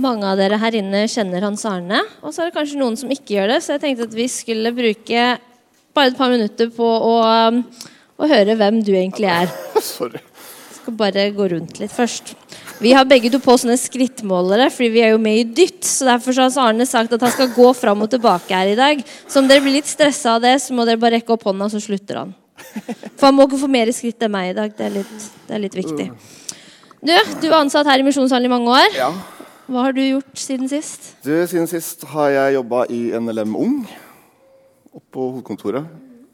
Mange av dere her inne kjenner Hans Arne, og så er det kanskje noen som ikke gjør det. Så jeg tenkte at vi skulle bruke bare et par minutter på å, å høre hvem du egentlig er. Sorry. Jeg skal bare gå rundt litt først. Vi har begge to på sånne skrittmålere, fordi vi er jo med i dytt. Så derfor så har Arne sagt at han skal gå fram og tilbake her i dag. Så om dere blir litt stressa av det, så må dere bare rekke opp hånda, så slutter han. For han må ikke få mer skritt enn meg i dag. Det er litt, det er litt viktig. Du, du er ansatt her i Misjonshallen i mange år. Ja. Hva har du gjort siden sist? Du, siden sist har jeg jobba i NLM Ung oppe på hovedkontoret.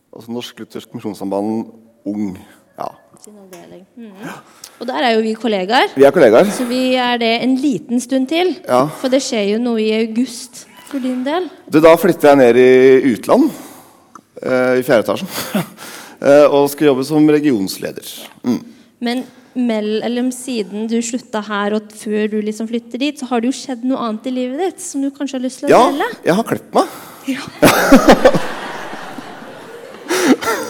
Altså Norsk Luthersk Misjonssamband Ung. Ja. Sin avdeling. Mhm. Og der er jo vi kollegaer. Vi er kollegaer. Så vi er det en liten stund til. Ja. For det skjer jo noe i august for din del. Du, da flytter jeg ned i utland, eh, i fjerde etasjen, eh, og skal jobbe som regionsleder. Mm. Men mellom siden du slutta her og før du liksom flytter dit, så har det jo skjedd noe annet i livet ditt som du kanskje har lyst til å Ja, dele? jeg har klippet meg.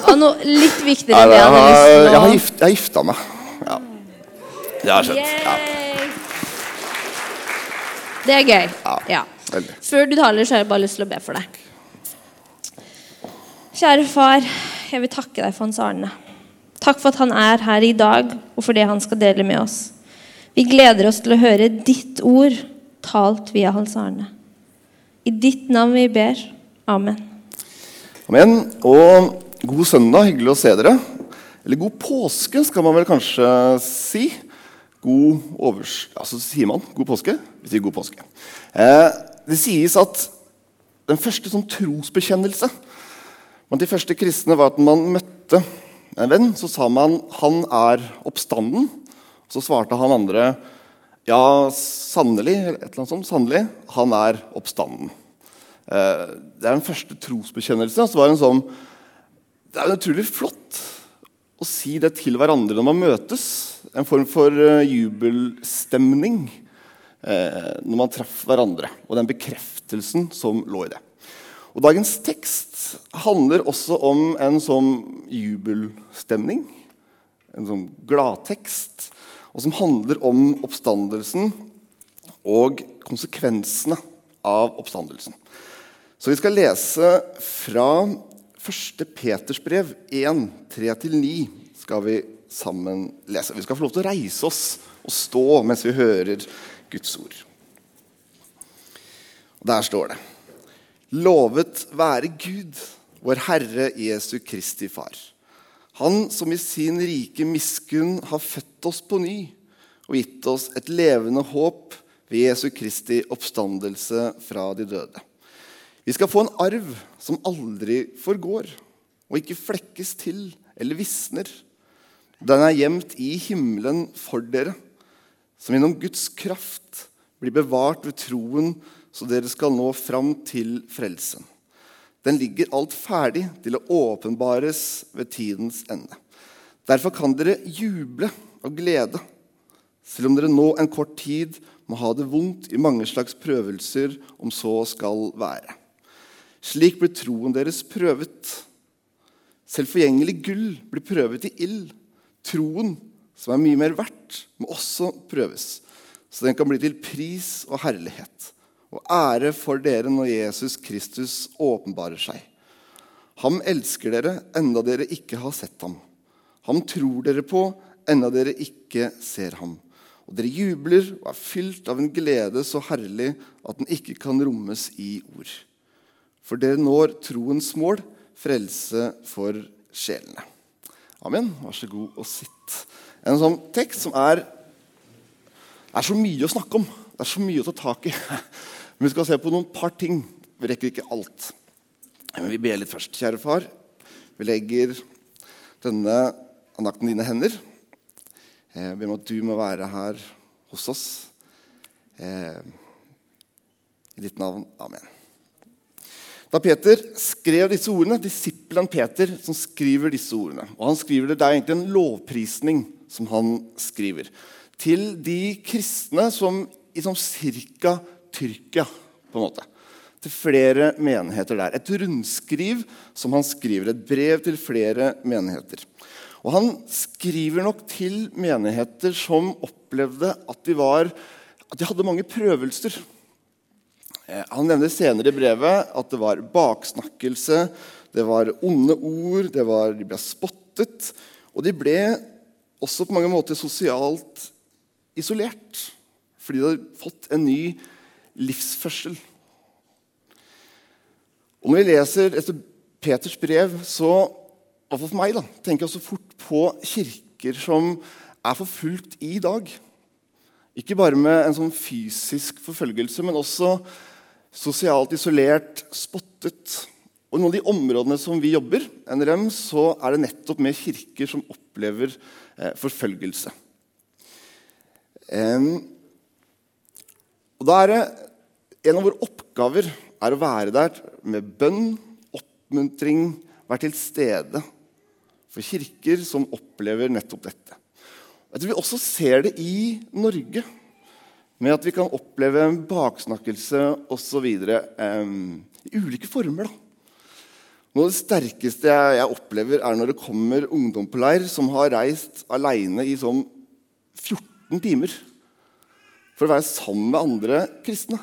Og noe litt viktigere enn det jeg, jeg lyst har, å jeg har gift, jeg gifta meg. Ja. Det har skjedd. Ja. Det er gøy. Ja. Ja. Veldig. Før du taler, så har jeg bare lyst til å be for deg. Kjære far, jeg vil takke deg for Hans Arne. Takk for at han er her i dag, og for det han skal dele med oss. Vi gleder oss til å høre ditt ord talt via Hans Arne. I ditt navn vi ber. Amen. Amen. Og god søndag. Hyggelig å se dere. Eller god påske, skal man vel kanskje si. God overs... Altså sier man god påske? Vi sier god påske. Eh, det sies at den første sånn trosbekjennelse blant de første kristne var at man møtte en venn, så sa man 'Han er oppstanden'. Så svarte han andre 'Ja, sannelig', eller et eller annet sånt. Sannelig. Han er oppstanden. Eh, det er den første trosbekjennelsen. Så var det, en sånn, det er utrolig flott å si det til hverandre når man møtes. En form for eh, jubelstemning eh, når man traff hverandre. Og den bekreftelsen som lå i det. Og Dagens tekst handler også om en sånn jubelstemning. En sånn gladtekst. Og som handler om oppstandelsen og konsekvensene av oppstandelsen. Så vi skal lese fra 1. Peters brev 1, 3-9. skal vi sammen lese. Vi skal få lov til å reise oss og stå mens vi hører Guds ord. Og Der står det Lovet være Gud, vår Herre Jesu Kristi Far. Han som i sin rike miskunn har født oss på ny og gitt oss et levende håp ved Jesu Kristi oppstandelse fra de døde. Vi skal få en arv som aldri forgår, og ikke flekkes til eller visner. Den er gjemt i himmelen for dere, som gjennom Guds kraft blir bevart ved troen, så dere skal nå fram til frelsen. Den ligger alt ferdig til å åpenbares ved tidens ende. Derfor kan dere juble av glede, selv om dere nå en kort tid må ha det vondt i mange slags prøvelser, om så skal være. Slik blir troen deres prøvet. Selv forgjengelig gull blir prøvet i ild. Troen, som er mye mer verdt, må også prøves, så den kan bli til pris og herlighet og ære for dere når Jesus Kristus åpenbarer seg. Ham elsker dere enda dere ikke har sett ham. Ham tror dere på enda dere ikke ser ham. Og dere jubler og er fylt av en glede så herlig at den ikke kan rommes i ord. For dere når troens mål, frelse for sjelene. Amen. Vær så god og sitt. En sånn tekst som er, er så mye å snakke om. Det er så mye å ta tak i. Men vi skal se på noen par ting. Vi rekker ikke alt. Men vi ber litt først. Kjære far, vi legger denne andakten i dine hender. Jeg ber om at du må være her hos oss. Eh, I ditt navn. Amen. Da Peter skrev disse ordene, disippelen Peter som skriver disse ordene og han skriver Det, det er egentlig en lovprisning som han skriver. Til de kristne som i sånn cirka Tyrkia, på en måte. Til flere menigheter der. Et rundskriv som han skriver. Et brev til flere menigheter. Og han skriver nok til menigheter som opplevde at de var at de hadde mange prøvelser. Eh, han nevner senere i brevet at det var baksnakkelse, det var onde ord, var, de ble spottet. Og de ble også på mange måter sosialt isolert fordi de hadde fått en ny livsførsel. Og Når vi leser etter Peters brev, så for meg da, tenker jeg så fort på kirker som er forfulgt i dag. Ikke bare med en sånn fysisk forfølgelse, men også sosialt isolert, spottet. Og I noen av de områdene som vi jobber, NRM, så er det nettopp med kirker som opplever eh, forfølgelse. Um, og da er det En av våre oppgaver er å være der med bønn, oppmuntring, være til stede for kirker som opplever nettopp dette. Jeg tror vi også ser det i Norge, med at vi kan oppleve baksnakkelse osv. Eh, i ulike former. Da. Noe av det sterkeste jeg, jeg, opplever, er når det kommer ungdom på leir som har reist alene i sånn 14 timer for å være sammen med andre kristne.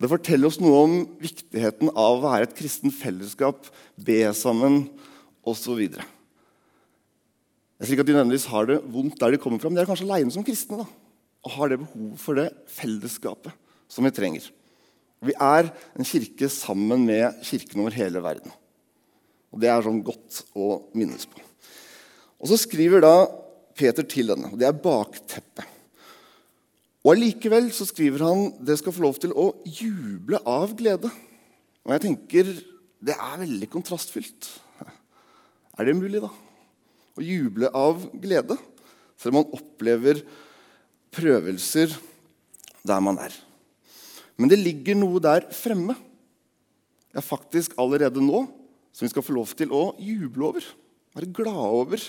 Det forteller oss noe om viktigheten av å være et kristent fellesskap, be sammen osv. Jeg sier ikke at de nødvendigvis har det vondt der de kommer fra, men de er kanskje aleine som kristne da, og har det behov for det fellesskapet som vi trenger. Vi er en kirke sammen med kirken over hele verden. Og Det er sånn godt å minnes på. Og Så skriver da Peter til denne, og det er bakteppet. Og Allikevel så skriver han det skal få lov til å juble av glede. Og jeg tenker det er veldig kontrastfylt. Er det mulig, da? Å juble av glede selv om man opplever prøvelser der man er. Men det ligger noe der fremme, ja, faktisk allerede nå, som vi skal få lov til å juble over. Være glade over.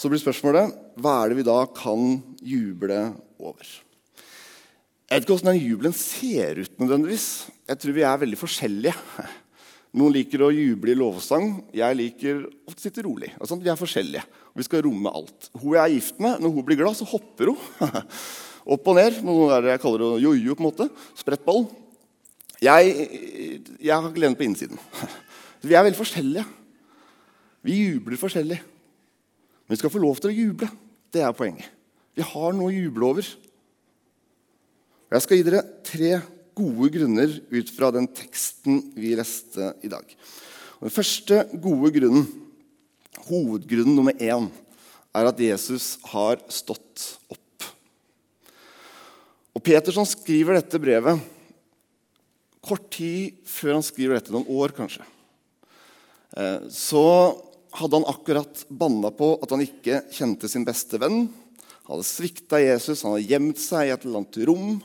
Så blir spørsmålet hva er det vi da kan juble over? Jeg vet ikke hvordan den jubelen ser ut. nødvendigvis. Jeg tror vi er veldig forskjellige. Noen liker å juble i lovsang. Jeg liker å sitte rolig. Vi er forskjellige. Vi skal romme alt. Hun jeg er gift med, Når hun blir glad, så hopper hun. Opp og ned. Noe der jeg kaller det jojo. på en måte. Sprettball. Jeg, jeg har gleden på innsiden. Vi er veldig forskjellige. Vi jubler forskjellig. Men vi skal få lov til å juble. Det er poenget. Vi har noe å juble over. Jeg skal gi dere tre gode grunner ut fra den teksten vi leste i dag. Og den første gode grunnen, hovedgrunnen nummer én, er at Jesus har stått opp. Og Peterson skriver dette brevet kort tid før han skriver dette, noen år kanskje. Eh, så hadde han akkurat banna på at han ikke kjente sin beste venn. Han hadde svikta Jesus, han hadde gjemt seg i et eller annet rom.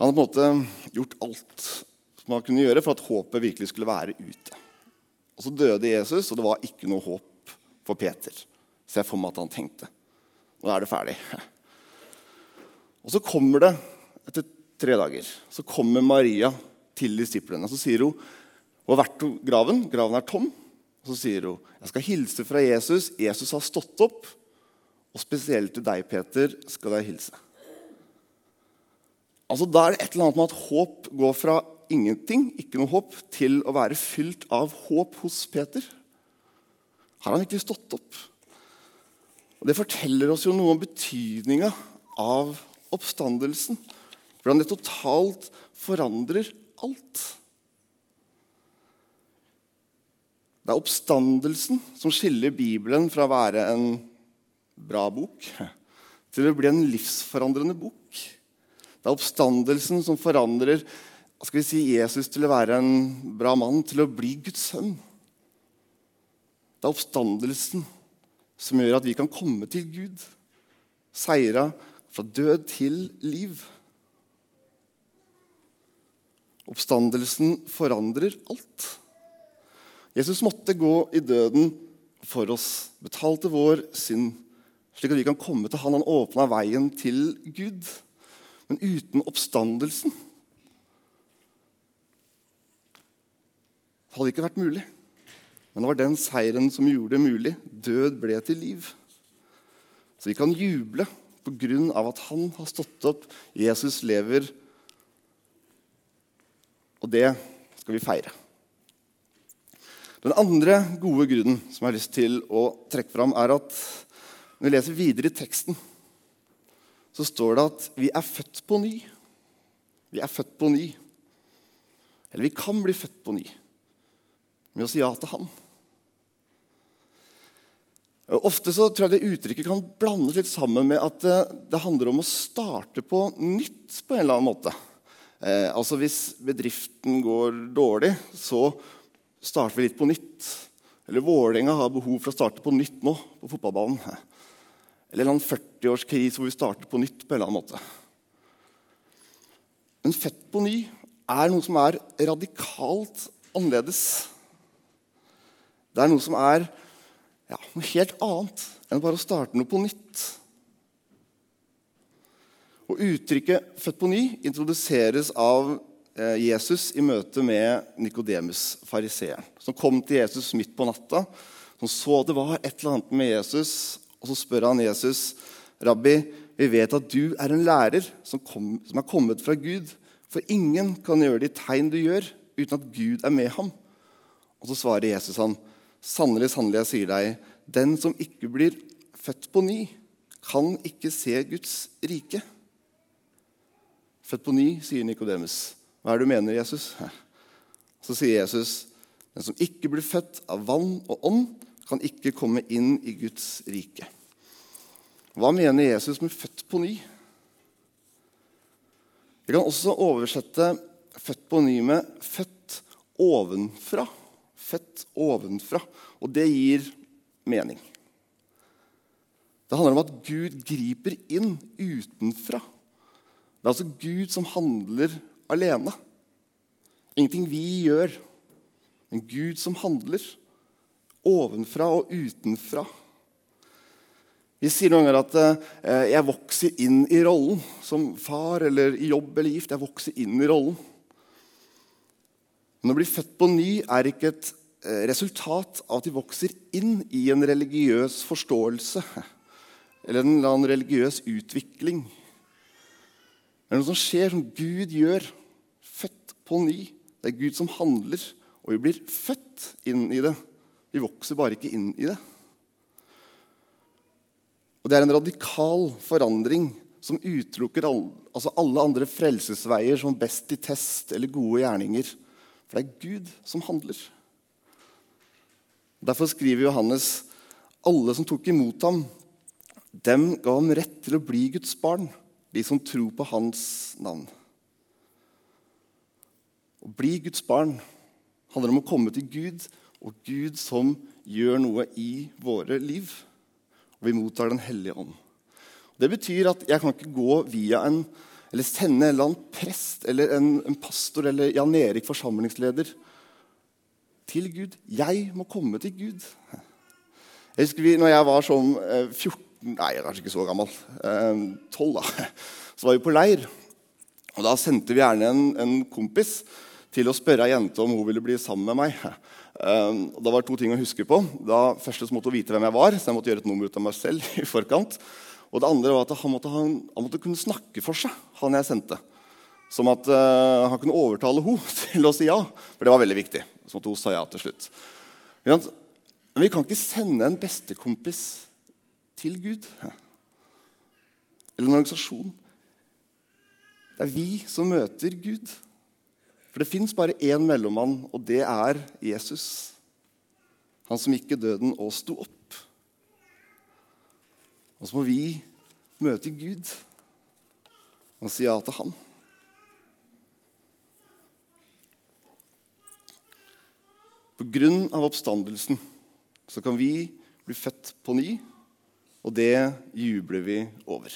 Han hadde på en måte gjort alt som han kunne gjøre for at håpet virkelig skulle være ute. Og Så døde Jesus, og det var ikke noe håp for Peter. Så jeg for meg at han tenkte. Nå er det ferdig. Og Så kommer det, etter tre dager, så kommer Maria til disiplene. Så sier hun hun har vært graven. Graven er tom. Og Så sier hun, 'Jeg skal hilse fra Jesus. Jesus har stått opp.' 'Og spesielt til deg, Peter, skal jeg hilse.' Altså, Da er det et eller annet med at håp går fra ingenting, ikke noe håp, til å være fylt av håp hos Peter. Har han ikke stått opp? Og Det forteller oss jo noe om betydninga av oppstandelsen. Hvordan det totalt forandrer alt. Det er oppstandelsen som skiller Bibelen fra å være en bra bok til å bli en livsforandrende bok. Det er oppstandelsen som forandrer skal vi si, Jesus til å være en bra mann, til å bli Guds sønn. Det er oppstandelsen som gjør at vi kan komme til Gud. Seira fra død til liv. Oppstandelsen forandrer alt. Jesus måtte gå i døden for oss, betalte vår synd, slik at vi kan komme til Han. Han åpna veien til Gud. Men uten oppstandelsen hadde det ikke vært mulig. Men det var den seieren som gjorde det mulig. Død ble til liv. Så vi kan juble på grunn av at han har stått opp, Jesus lever. Og det skal vi feire. Den andre gode grunnen som jeg har lyst til å trekke fram, er at når vi leser videre i teksten, så står det at vi er født på ny. Vi er født på ny. Eller vi kan bli født på ny med å si ja til Han. Ofte så tror jeg det uttrykket kan blandes litt sammen med at det, handler om å starte på nytt på en eller annen måte. Eh, altså Hvis bedriften går dårlig, så starter vi litt på nytt. Eller Vålerenga har behov for å starte på nytt nå på fotballbanen. Eller en 40-årskrise hvor vi starter på nytt på en eller annen måte. Men født på ny er noe som er radikalt annerledes. Det er noe som er ja, noe helt annet enn bare å starte noe på nytt. Og Uttrykket 'født på ny' introduseres av Jesus i møte med Nikodemus, fariseeren, som kom til Jesus midt på natta. Som så det var et eller annet med Jesus, og så spør han Jesus, 'Rabbi, vi vet at du er en lærer som, kom, som er kommet fra Gud.' 'For ingen kan gjøre de tegn du gjør, uten at Gud er med ham.' Og så svarer Jesus han, Sannelig, sannelig, jeg sier deg, den som ikke blir født på ny, kan ikke se Guds rike. Født på ny, sier Nikodemus. Hva er det du mener, Jesus? Så sier Jesus, den som ikke blir født av vann og ånd, kan ikke komme inn i Guds rike. Hva mener Jesus med 'født på ny'? Vi kan også oversette 'født på ny' med 'født ovenfra' født ovenfra. Og det gir mening. Det handler om at Gud griper inn utenfra. Det er altså Gud som handler alene. Ingenting vi gjør, men Gud som handler. Ovenfra og utenfra. Vi sier noen ganger at eh, jeg vokser inn i rollen som far eller i jobb eller gift. Jeg vokser inn i rollen. Men å bli født på ny er ikke et eh, resultat av at de vokser inn i en religiøs forståelse eller en eller annen religiøs utvikling. Det er noe som skjer, som Gud gjør. På ny. Det er Gud som handler, og vi blir født inn i det. Vi vokser bare ikke inn i det. Og Det er en radikal forandring som utelukker alle, altså alle andre frelsesveier som best i test eller gode gjerninger. For det er Gud som handler. Derfor skriver Johannes alle som tok imot ham, dem ga ham rett til å bli Guds barn, de som tror på hans navn. Å bli Guds barn handler om å komme til Gud, og Gud som gjør noe i våre liv. Og vi mottar Den hellige ånd. Det betyr at jeg kan ikke gå via en eller sende en eller annen prest eller en, en pastor eller Jan Erik forsamlingsleder til Gud. Jeg må komme til Gud. Jeg husker vi, når jeg var sånn 14 Nei, kanskje ikke så gammel. 12, da. Så var vi på leir. Og Da sendte vi gjerne en, en kompis til å spørre ei jente om hun ville bli sammen med meg. Um, da var det to ting å huske på. Da Første så måtte hun vite hvem jeg var, så jeg måtte gjøre et nummer ut av meg selv. i forkant. Og det andre var at han måtte, han, han måtte kunne snakke for seg, han jeg sendte. Som at uh, han kunne overtale henne til å si ja. For det var veldig viktig. Som at hun sa ja til slutt. Men vi kan ikke sende en bestekompis til Gud. Eller en organisasjon. Det er vi som møter Gud. For det fins bare én mellommann, og det er Jesus. Han som gikk i døden og sto opp. Og så må vi møte Gud og si ja til Han. På grunn av oppstandelsen så kan vi bli født på ny, og det jubler vi over.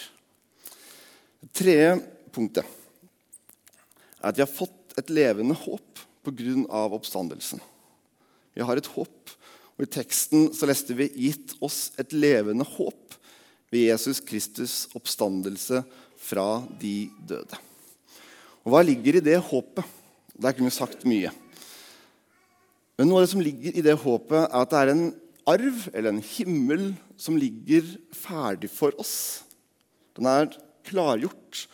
Det tredje punktet er at vi har fått et levende håp av oppstandelsen. Vi har et håp, og i teksten så leste vi 'gitt oss et levende håp' ved Jesus Kristus' oppstandelse fra de døde. Og Hva ligger i det håpet? Der kunne vi sagt mye. Men noe av det som ligger i det håpet, er at det er en arv eller en himmel som ligger ferdig for oss. Den er klargjort.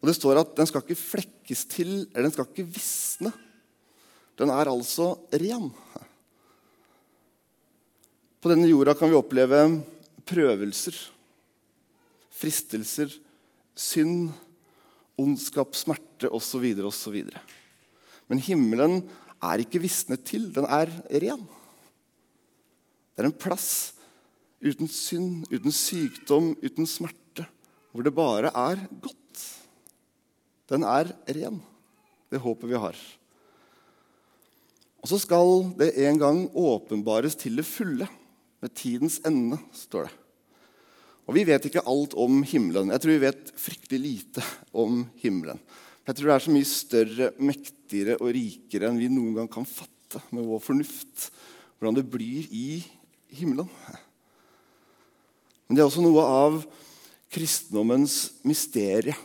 Og det står at den skal ikke flekkes til, eller den skal ikke visne. Den er altså ren. På denne jorda kan vi oppleve prøvelser, fristelser, synd, ondskap, smerte osv. osv. Men himmelen er ikke visnet til. Den er ren. Det er en plass uten synd, uten sykdom, uten smerte, hvor det bare er godt. Den er ren, det håpet vi har. Og så skal det en gang åpenbares til det fulle, med tidens ende, står det. Og Vi vet ikke alt om himmelen. Jeg tror vi vet fryktelig lite om himmelen. Jeg tror det er så mye større, mektigere og rikere enn vi noen gang kan fatte med vår fornuft. Hvordan det blir i himmelen. Men det er også noe av kristendommens mysterie.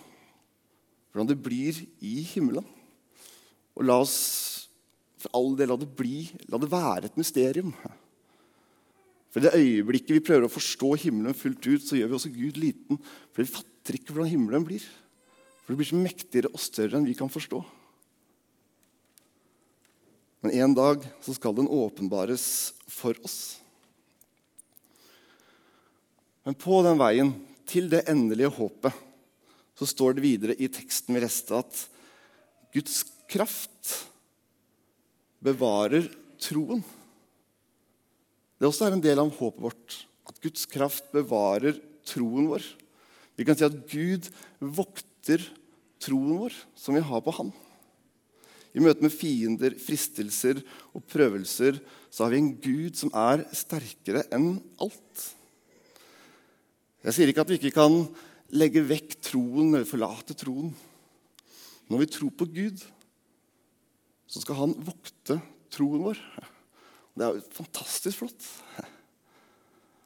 Hvordan det blir i himmelen. Og la oss for all del la det bli, la det være et mysterium. For I det øyeblikket vi prøver å forstå himmelen fullt ut, så gjør vi også Gud liten. For vi fatter ikke hvordan himmelen blir. For det blir så mektigere og større enn vi kan forstå. Men en dag så skal den åpenbares for oss. Men på den veien til det endelige håpet så står det videre i teksten vi leste, at Guds kraft bevarer troen. Det også er en del av håpet vårt. At Guds kraft bevarer troen vår. Vi kan si at Gud vokter troen vår, som vi har på Han. I møte med fiender, fristelser og prøvelser så har vi en Gud som er sterkere enn alt. Jeg sier ikke at vi ikke kan legge vekk troen eller forlate troen. Når vi tror på Gud, så skal han vokte troen vår. Det er jo fantastisk flott.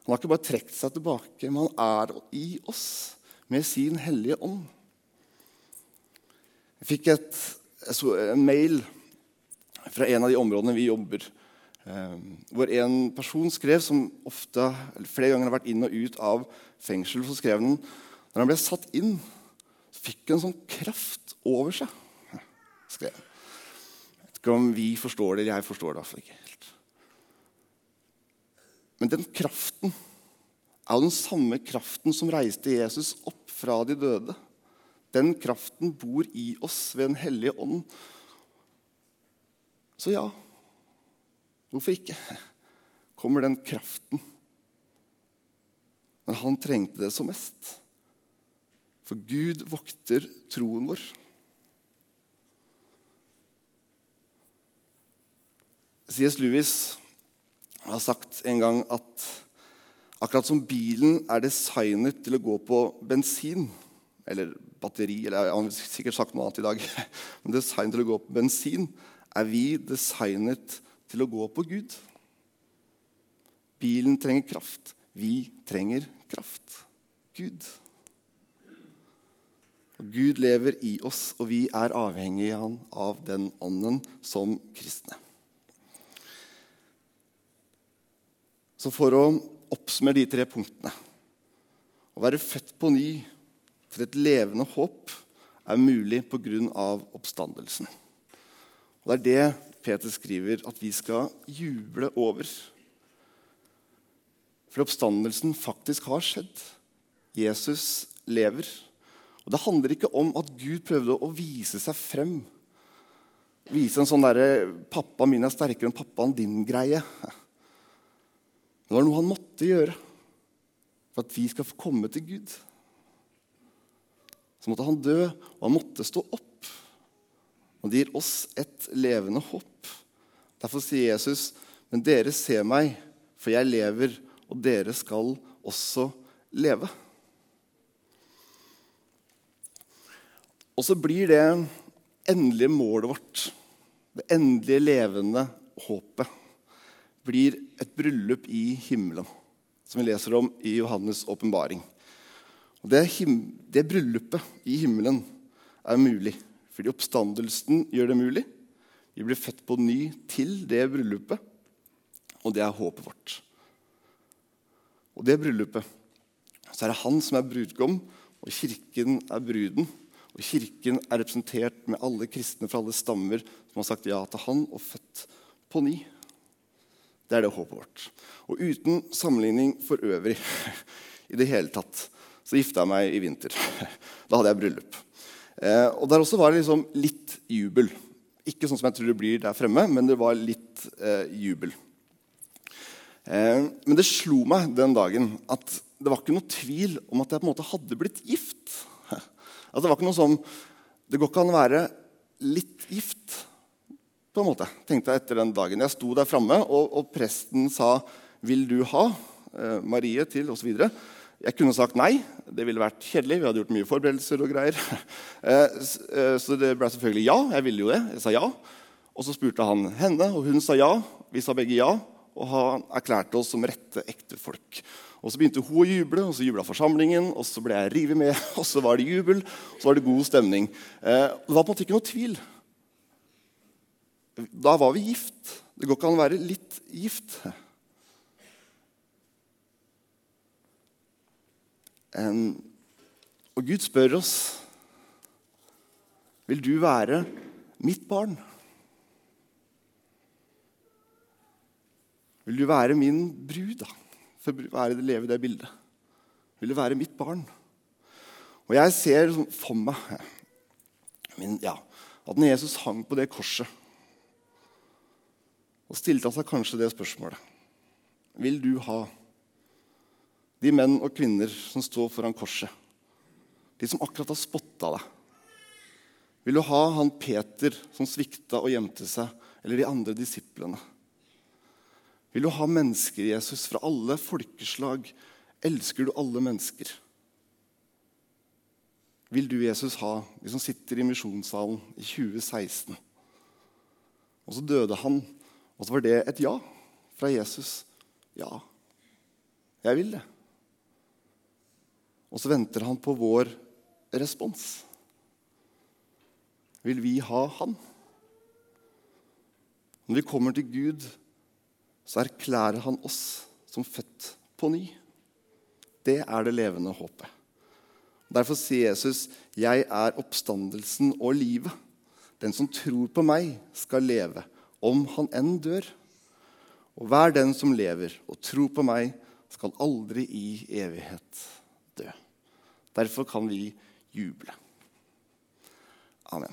Han har ikke bare trukket seg tilbake, men han er i oss med sin hellige ånd. Jeg fikk et, en mail fra en av de områdene vi jobber eh, hvor en person skrev, som ofte, flere ganger har vært inn og ut av fengsel, så skrev han når han ble satt inn, fikk han en sånn kraft over seg. skrev. Jeg vet ikke om vi forstår det, eller jeg forstår det iallfall ikke helt. Men den kraften er jo den samme kraften som reiste Jesus opp fra de døde. Den kraften bor i oss ved Den hellige ånd. Så ja, hvorfor ikke? Kommer den kraften men han trengte det som mest. For Gud vokter troen vår. C.S. Lewis har sagt en gang at akkurat som bilen er designet til å gå på bensin eller batteri eller Han har sikkert sagt noe annet i dag. Men designet til å gå på bensin er vi designet til å gå på Gud. Bilen trenger kraft. Vi trenger kraft. Gud. Gud lever i oss, og vi er avhengige av den ånden som kristne. Så for å oppsummere de tre punktene Å være født på ny til et levende håp er mulig pga. oppstandelsen. Og Det er det Peter skriver at vi skal juble over. For oppstandelsen faktisk har skjedd. Jesus lever. Og Det handler ikke om at Gud prøvde å vise seg frem. Vise en sånn derre 'Pappa min er sterkere enn pappaen din'-greie. Det var noe han måtte gjøre for at vi skal få komme til Gud. Så måtte han dø, og han måtte stå opp. Og det gir oss et levende håp. Derfor sier Jesus, 'Men dere ser meg, for jeg lever' og dere skal også leve. Og så blir det endelige målet vårt, det endelige levende håpet, blir et bryllup i himmelen, som vi leser om i Johannes' åpenbaring. Det, det bryllupet i himmelen er mulig fordi oppstandelsen gjør det mulig. Vi blir født på ny til det bryllupet, og det er håpet vårt. Og det bryllupet så er det han som er brudgom, og kirken er bruden. Og kirken er representert med alle kristne fra alle stammer som har sagt ja til han og født på ny. Det er det håpet vårt. Og uten sammenligning for øvrig i det hele tatt, så gifta jeg meg i vinter. Da hadde jeg bryllup. Eh, og der også var det liksom litt jubel. Ikke sånn som jeg tror det blir der fremme, men det var litt eh, jubel. Eh, men det slo meg den dagen at det var ikke noe tvil om at jeg på en måte hadde blitt gift. Altså, det var ikke noe som Det går ikke an å være litt gift, på en måte, tenkte jeg etter den dagen. Jeg sto der framme, og, og, presten sa 'Vil du ha eh, Marie til?' osv. Jeg kunne sagt nei. Det ville vært kjedelig. Vi hadde gjort mye forberedelser og greier. Eh, eh, så det ble selvfølgelig ja. Jeg ville jo det. Jeg sa ja. Og så spurte han henne, og hun sa ja. Vi sa begge ja. Og han erklærte oss som rette ektefolk. Og Så begynte hun å juble, og så jubla forsamlingen. Og så ble jeg revet med, og så var det jubel, og så var det god stemning. Eh, det var på en måte ikke noe tvil. Da var vi gift. Det går ikke an å være litt gift. Um, og Gud spør oss Vil du være mitt barn? Vil du være min brud, da? For å leve i det bildet. Vil du være mitt barn? Og jeg ser for meg min, ja, at når Jesus hang på det korset og stilte han seg kanskje det spørsmålet Vil du ha de menn og kvinner som står foran korset, de som akkurat har spotta deg? Vil du ha han Peter som svikta og gjemte seg, eller de andre disiplene? Vil du ha mennesker, Jesus, fra alle folkeslag? Elsker du alle mennesker? Vil du, Jesus, ha de som sitter i misjonssalen i 2016? Og så døde han, og så var det et ja fra Jesus. Ja, jeg vil det. Og så venter han på vår respons. Vil vi ha han? Når vi kommer til Gud, så erklærer han oss som født på ny. Det er det levende håpet. Derfor sier Jesus, 'Jeg er oppstandelsen og livet'. Den som tror på meg, skal leve, om han enn dør. Og hver den som lever og tror på meg, skal aldri i evighet dø. Derfor kan vi juble. Amen.